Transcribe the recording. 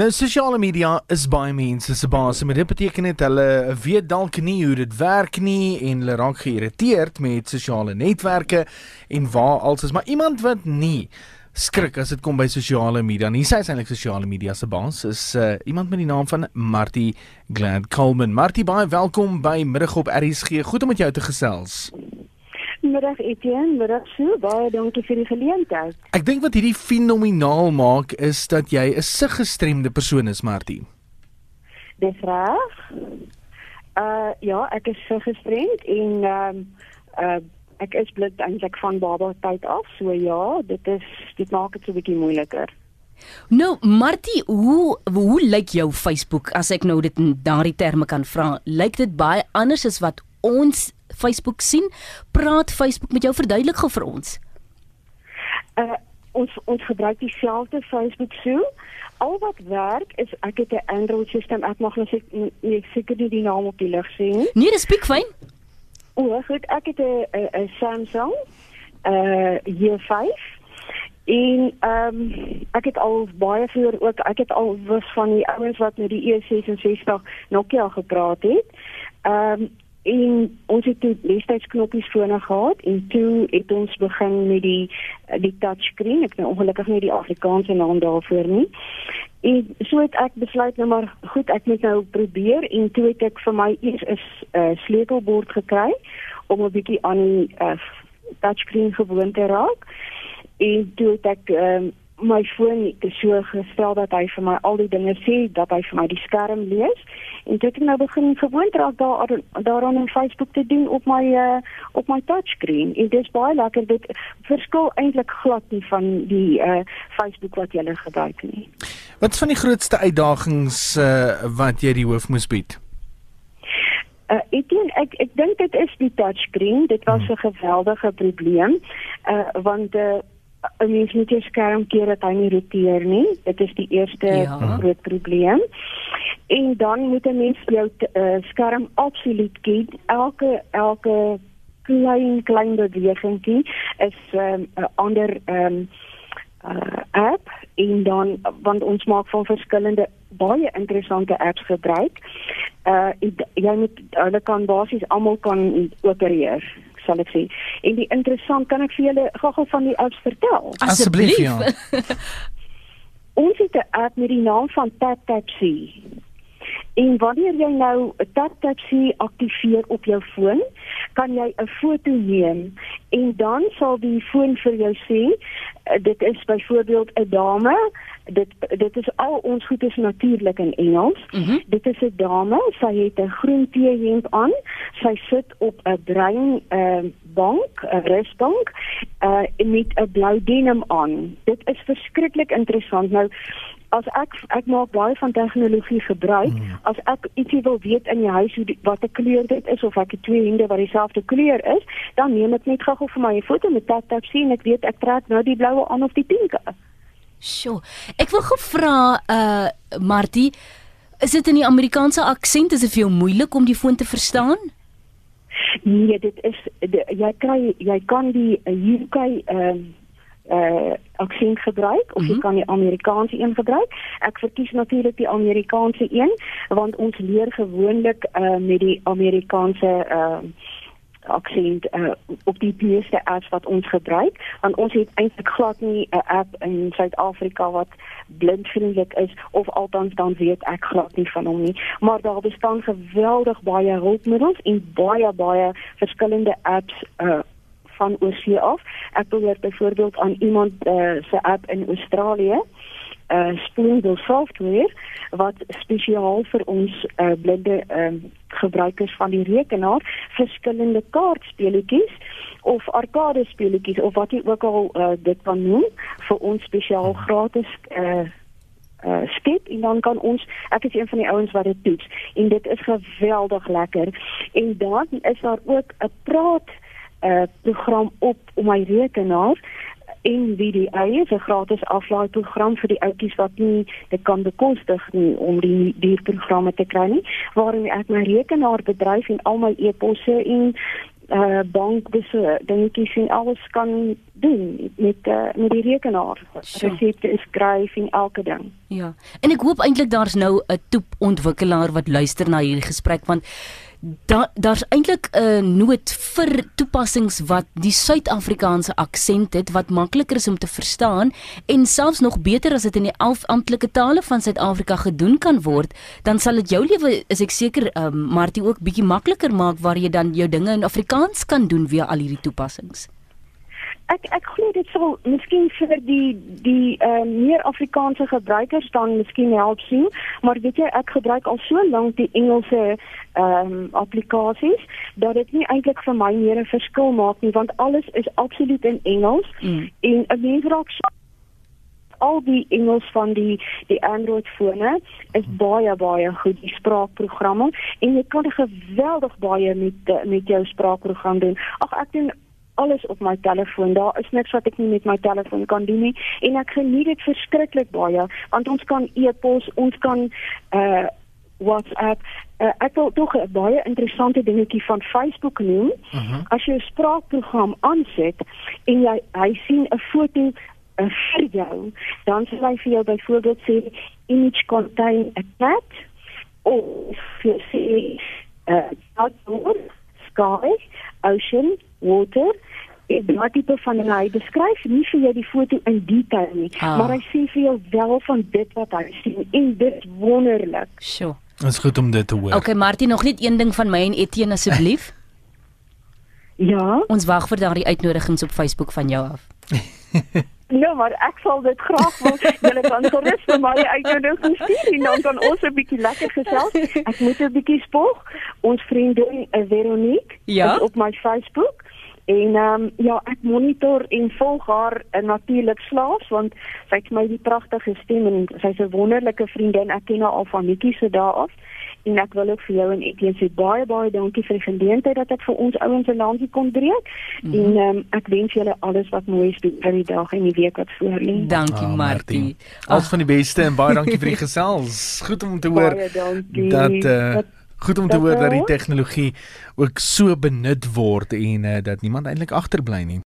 Nou sosiale media is baie mense se baas, maar dit beteken net hulle weet dalk nie hoe dit werk nie en hulle raak geïrriteerd met sosiale netwerke en waar alsis, maar iemand wat nie skrik as dit kom by sosiale media. Nie sy is eintlik sosiale media se baas is uh, iemand met die naam van Martie Glad Coleman. Martie, baie welkom by Middag op RSG. Goed om met jou te gesels. Middag Etienne, middag Sue, baie dankie vir die geleentheid. Ek dink wat hierdie fenomenaal maak is dat jy 'n siggestremde persoon is, Martie. Dis reg. Uh ja, ek is siggestremd en ehm um, uh ek is blind eintlik van baba tyd af, so ja, dit is dit maak dit so 'n bietjie moeiliker. Nou, Martie, hoe hoe lyk jou Facebook as ek nou dit in daardie terme kan vra? Lyk dit baie anders as wat ons Facebook sien? Praat Facebook met jou verduidelik gou vir ons. Uh ons ons gebruik dieselfde Facebook so. Al wat werk is ek het 'n Android stelsel. Ek mag net nie seker nie die naam op die lig sien. Nee, dis piek fyn. O, goed, ek het 'n 'n Samsung uh J5 En ehm um, ek het al baie vroeër ook ek het al was van die ouens wat met die E66 Nokia gepraat het. Ehm um, en ons het toe destyds knoppies fone gehad en toe het ons begin met die die touchscreen. Ek nou ongelukkig nie die Afrikaanse naam daarvoor nie. En so het ek besluit nou maar goed ek moet nou probeer. En toe het ek vir my eers 'n uh, sleutelbord gekry om 'n bietjie aan die uh, touchscreen gewoon te raak. En toe het ek um, my foon so gestel dat hy vir my al die dinge sê dat hy vir my die skerm lees en dit het nou begin gewoond raak daar daaraan in Facebook te doen op my uh, op my touchscreen en dit is baie lekker dit verskil eintlik glad nie van die uh, Facebook wat jy gebruik nie. Wat is van die grootste uitdagings uh, wat jy die hoof moes bied? Uh, ek dink ek ek dink dit is die touchscreen. Dit was hmm. 'n geweldige probleem. Uh want uh 'n mens moet jy skerm keer dat hy nie roteer nie. Dit is die eerste ja. groot probleem. En dan moet 'n mens jou uh, skerm absoluut ken. Elke elke klein klein bewegingkie is ehm, 'n um, ander ehm um, uh, app en dan want ons maak van verskillende baie interessante apps gebruik. Uh jy moet hulle kan basies almal kan opereer sal ek sê. En die interessant kan ek vir julle gou-gou van die apps vertel. Asseblief ja. Ons het 'n app met die naam van TapTapC. En wanneer jy nou 'n TapTapC aktiveer op jou foon, kan jy 'n foto neem en dan sal die foon vir jou sê dit is byvoorbeeld 'n dame dit dit is al ons goed is natuurlik in Engels. Mm -hmm. Dit is 'n dame, sy het 'n groen T-hemp aan. Sy sit op 'n bruin uh, bank, 'n rusbank, uh, met 'n blou denim aan. Dit is verskriklik interessant. Nou as ek ek maak baie van tegnologie gebruik, mm. as ek ietsie wil weet in die huis hoe die, wat 'n kleur dit is of ek het twee hende wat dieselfde kleur is, dan neem ek net gou-gou vir my 'n foto met tap tap sien ek weet ek trek nou die bloue aan of die pinke. Sjoe. Ek wil gevra uh Martie, is dit in die Amerikaanse aksent is dit vir jou moeilik om die foon te verstaan? Nee, dit is die, jy kry jy kan die UK ehm uh, uh aksent gebruik of jy mm -hmm. kan die Amerikaanse een gebruik. Ek verkies natuurlik die Amerikaanse een want ons leer gewoonlik uh met die Amerikaanse uh aksent uh, op die meeste apps wat ons gebruik. Want ons het eintlik glad nie 'n app in Suid-Afrika wat blindvriendelik is of althans dan weet ek glad nie van hom nie. Maar daar bestaan geweldig baie hulpmiddels en baie baie verskillende apps uh, van oorsee af. Ek behoort byvoorbeeld aan iemand uh, se app in Australië uh Spoonbill software wat spesiaal vir ons uh blinde uh, gebruikers van die rekenaar verskillende kaartspeletjies of arcade speletjies of wat jy ook al uh, dit kan noem vir ons spesiaal gratis uh uh skep. En dan kan ons ek is een van die ouens wat dit toets en dit is geweldig lekker. En dan is daar ook 'n praat uh program op op my rekenaar en VDA is 'n gratis aflaaiprogram vir die ouetjies wat nie dit kan bekostig nie om die die programme te kry nie waarin ek my rekenaar bedryf en al my e-posse en uh bank dis dingetjies en alles kan doen met uh, met die rekenaar. Resepte skryf en elke ding. Ja. En ek hoop eintlik daar's nou 'n toepontwikkelaar wat luister na hierdie gesprek want daar daar's eintlik 'n nood vir toepassings wat die Suid-Afrikaanse aksent het wat makliker is om te verstaan en selfs nog beter as dit in die 11 amptelike tale van Suid-Afrika gedoen kan word, dan sal dit jou lewe is ek seker um, Martie ook bietjie makliker maak waar jy dan jou dinge in Afrikaans kan doen via al hierdie toepassings ek ek glo dit sal miskien vir die die uh, meer Afrikaanse gebruikers dan miskien help sien, maar weet jy ek gebruik al so lank die Engelse ehm um, applikasies dat dit nie eintlik vir my meer 'n verskil maak nie want alles is absoluut in Engels mm. en 'n mens raak so al die Engels van die die Android fone is baie baie goed die spraakprogramme en jy kan geweldig baie met met jou spraakprogram doen. Ag ek doen alles op my telefoon. Daar is niks wat ek nie met my telefoon kan doen nie en ek geniet dit verskriklik baie want ons kan e-pos, ons kan uh WhatsApp uh, ek wil tog 'n baie interessante dingetjie van Facebook noem. Uh -huh. As jy 'n spraakprogram aanset en jy hy sien 'n foto uh, vir jou, dan sal hy vir jou byvoorbeeld sê image contain a cat of jy sê uh sky, ocean, water en wat tipe van en hy beskryf nie vir jou die foto in detail nie, ah. maar hy sê vir jou wel van dit wat hy sien en dit wonderlik. Sjoe. Dit is goed om dit te hoor. Okay, Martie, nog net een ding van my en Etienne asseblief. ja. Ons wag vir daardie uitnodigings op Facebook van jou af. Ja, maar ek sal dit graag wil. Julle kan gerus vir my uitnodiging stuur en dan kan ons 'n bietjie lekker gesels. Ek moet 'n bietjie spog. Ons vriendin eh, Veronique ja? is op my Facebook. En ehm um, ja, ek monitor en volg haar uh, natuurlik slaas want sy het my die pragtige stem en sy's 'n wonderlike vriendin. Ek ken haar al van netjies se dae af. En ek wil ook vir jou en Etienne sê baie baie dankie vir die geleentheid dat ek vir ons ouens 'n landjie kon breek. Mm -hmm. En um, ek wens julle alles wat mooi is vir die dag en die week wat voorlê. Dankie oh, Martie. Alles van die beste en baie dankie vir die gesels. Goed om te hoor dat uh, dat Goed om te hoor dat die tegnologie ook so benut word en uh, dat niemand eintlik agterbly nie.